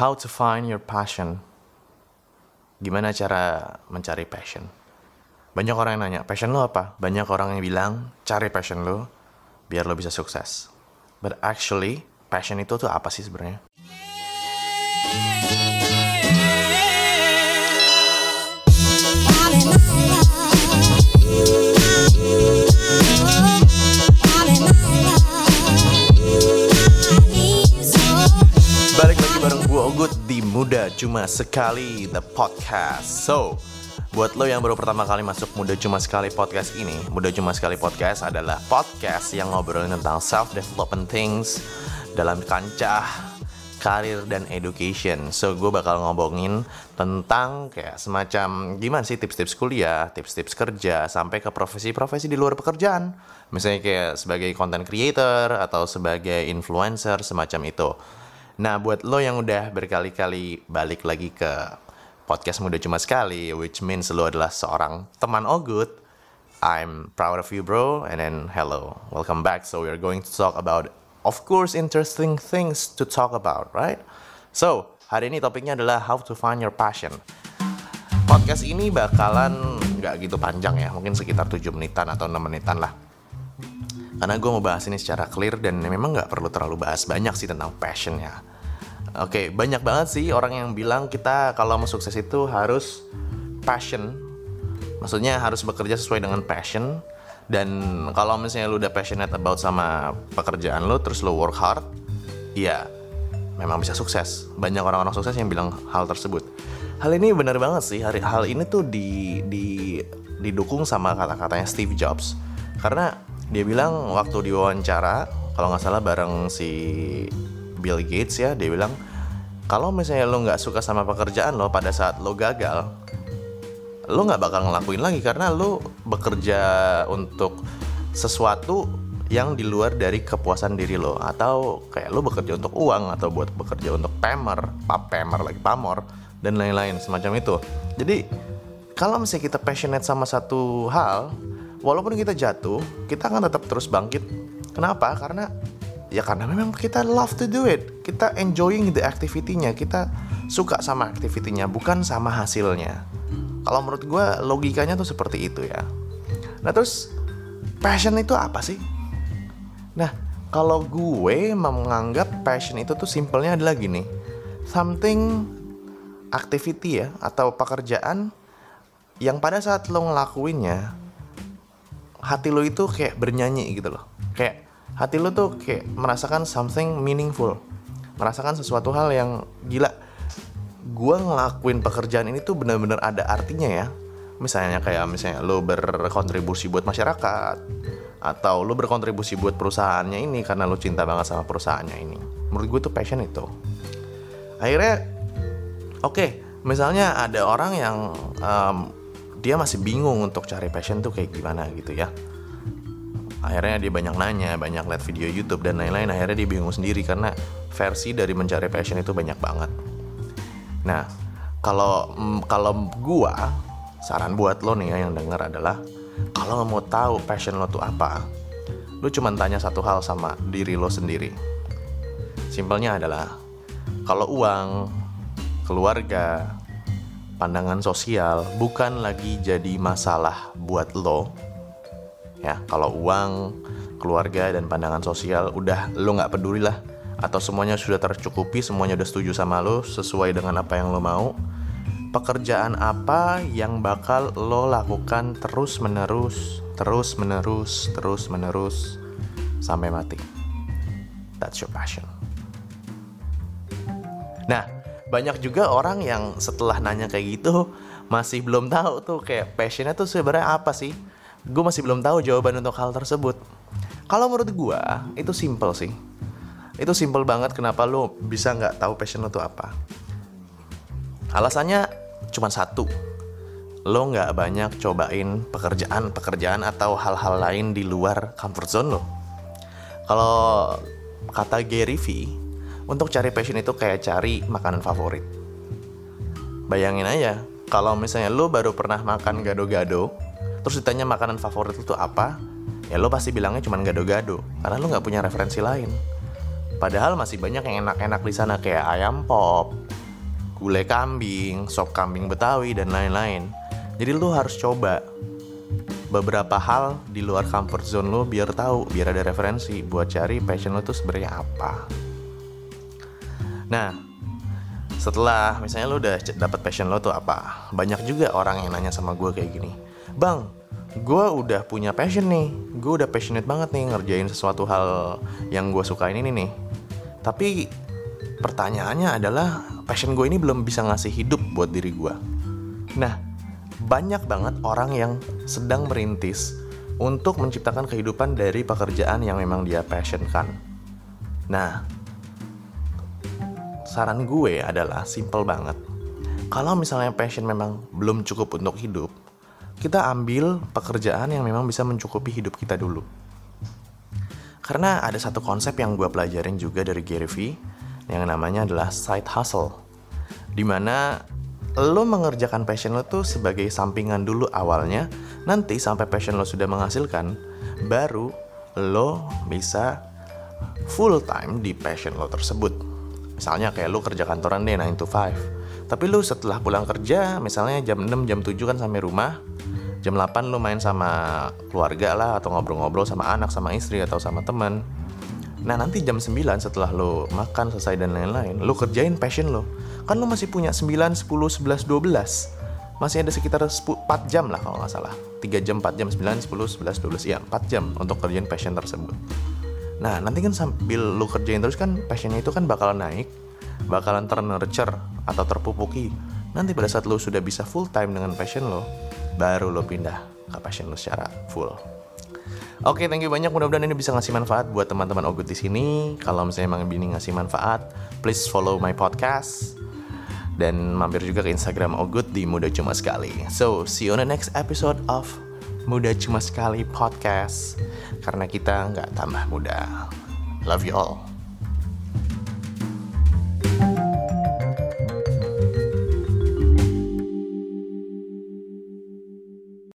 How to find your passion. Gimana cara mencari passion? Banyak orang yang nanya, passion lo apa? Banyak orang yang bilang, cari passion lo biar lo bisa sukses. But actually, passion itu tuh apa sih sebenarnya? Muda Cuma Sekali The Podcast. So, buat lo yang baru pertama kali masuk Muda Cuma Sekali Podcast ini Muda Cuma Sekali Podcast adalah podcast yang ngobrolin tentang self-development things Dalam kancah karir dan education. So, gue bakal ngomongin tentang kayak semacam Gimana sih tips-tips kuliah, tips-tips kerja Sampai ke profesi-profesi di luar pekerjaan. Misalnya kayak sebagai content creator Atau sebagai influencer, semacam itu Nah, buat lo yang udah berkali-kali balik lagi ke podcast Muda Cuma Sekali, which means lo adalah seorang teman Ogut, I'm proud of you, bro. And then, hello, welcome back. So, we're going to talk about, of course, interesting things to talk about, right? So, hari ini topiknya adalah how to find your passion. Podcast ini bakalan nggak gitu panjang ya, mungkin sekitar 7 menitan atau 6 menitan lah. Karena gue mau bahas ini secara clear dan memang nggak perlu terlalu bahas banyak sih tentang passion ya. Oke, banyak banget sih orang yang bilang kita kalau mau sukses itu harus passion. Maksudnya harus bekerja sesuai dengan passion. Dan kalau misalnya lu udah passionate about sama pekerjaan lu, terus lu work hard, ya memang bisa sukses. Banyak orang-orang sukses yang bilang hal tersebut. Hal ini benar banget sih. Hari hal ini tuh di, di didukung sama kata-katanya Steve Jobs. Karena dia bilang waktu diwawancara, kalau nggak salah bareng si Bill Gates ya, dia bilang kalau misalnya lo nggak suka sama pekerjaan lo pada saat lo gagal, lo nggak bakal ngelakuin lagi karena lo bekerja untuk sesuatu yang di luar dari kepuasan diri lo atau kayak lo bekerja untuk uang atau buat bekerja untuk pamer, pap pamer lagi pamor dan lain-lain semacam itu. Jadi kalau misalnya kita passionate sama satu hal, walaupun kita jatuh, kita akan tetap terus bangkit. Kenapa? Karena ya karena memang kita love to do it. Kita enjoying the activity-nya, kita suka sama activity-nya, bukan sama hasilnya. Kalau menurut gue logikanya tuh seperti itu ya. Nah terus passion itu apa sih? Nah kalau gue menganggap passion itu tuh simpelnya adalah gini, something activity ya atau pekerjaan yang pada saat lo ngelakuinnya hati lo itu kayak bernyanyi gitu loh kayak hati lo tuh kayak merasakan something meaningful. Merasakan sesuatu hal yang gila. Gue ngelakuin pekerjaan ini tuh bener-bener ada artinya ya. Misalnya kayak misalnya lo berkontribusi buat masyarakat atau lo berkontribusi buat perusahaannya ini karena lo cinta banget sama perusahaannya ini. Menurut gue tuh passion itu. Akhirnya oke okay, misalnya ada orang yang um, dia masih bingung untuk cari passion tuh kayak gimana gitu ya akhirnya dia banyak nanya banyak lihat video YouTube dan lain-lain. Akhirnya dia bingung sendiri karena versi dari mencari passion itu banyak banget. Nah kalau mm, kalau gua saran buat lo nih ya yang denger adalah kalau mau tahu passion lo tuh apa lo cuma tanya satu hal sama diri lo sendiri. Simpelnya adalah kalau uang keluarga pandangan sosial bukan lagi jadi masalah buat lo ya kalau uang keluarga dan pandangan sosial udah lo nggak peduli lah. Atau semuanya sudah tercukupi semuanya udah setuju sama lo sesuai dengan apa yang lo mau pekerjaan apa yang bakal lo lakukan terus menerus terus menerus terus menerus sampai mati. That's your passion. Nah banyak juga orang yang setelah nanya kayak gitu masih belum tahu tuh kayak passionnya tuh sebenarnya apa sih gue masih belum tahu jawaban untuk hal tersebut. Kalau menurut gue itu simple sih. Itu simple banget kenapa lo bisa nggak tahu passion lo tuh apa. Alasannya cuma satu. Lo nggak banyak cobain pekerjaan-pekerjaan atau hal-hal lain di luar comfort zone lo kalau kata Gary Vee untuk cari passion itu kayak cari makanan favorit. Bayangin aja, kalau misalnya lo baru pernah makan gado-gado, terus ditanya makanan favorit itu apa, ya lo pasti bilangnya cuma gado-gado, karena lo nggak punya referensi lain. Padahal masih banyak yang enak-enak di sana kayak ayam pop, gulai kambing, sop kambing Betawi dan lain-lain. Jadi lu harus coba beberapa hal di luar comfort zone lo biar tahu, biar ada referensi buat cari passion lo tuh sebenarnya apa. Nah, setelah misalnya lo udah dapet passion lo tuh apa, banyak juga orang yang nanya sama gue kayak gini, bang, gue udah punya passion nih, gue udah passionate banget nih ngerjain sesuatu hal yang gue sukain ini nih. Tapi pertanyaannya adalah passion gue ini belum bisa ngasih hidup buat diri gue. Nah, banyak banget orang yang sedang merintis untuk menciptakan kehidupan dari pekerjaan yang memang dia passionkan. Nah, saran gue adalah simple banget. Kalau misalnya passion memang belum cukup untuk hidup, kita ambil pekerjaan yang memang bisa mencukupi hidup kita dulu. Karena ada satu konsep yang gue pelajarin juga dari Gary Vee yang namanya adalah side hustle. Di mana lo mengerjakan passion lo tuh sebagai sampingan dulu awalnya nanti sampai passion lo sudah menghasilkan baru lo bisa full time di passion lo tersebut misalnya kayak lo kerja kantoran deh 9 to 5 tapi lo setelah pulang kerja misalnya jam 6 jam 7 kan sampai rumah jam 8 lo main sama keluarga lah atau ngobrol-ngobrol sama anak sama istri atau sama teman. Nah nanti jam 9 setelah lo makan selesai dan lain-lain Lo kerjain passion lo Kan lo masih punya 9, 10, 11, 12 Masih ada sekitar 4 jam lah kalau nggak salah. 3 jam, 4 jam, 9, 10, 11, 12 Ya 4 jam untuk kerjain passion tersebut. Nah nanti kan sambil lo kerjain terus kan passionnya itu kan bakalan naik Bakalan ternurture atau terpupuki Nanti pada saat lo sudah bisa full time dengan passion lo Baru lo pindah ke passion lo secara full Oke, okay, thank you banyak. Mudah-mudahan ini bisa ngasih manfaat buat teman-teman Ogut di sini. Kalau misalnya emang ini ngasih manfaat, please follow my podcast dan mampir juga ke Instagram Ogut di Muda Cuma Sekali. So, see you on the next episode of Muda Cuma Sekali podcast. Karena kita nggak tambah muda. Love you all.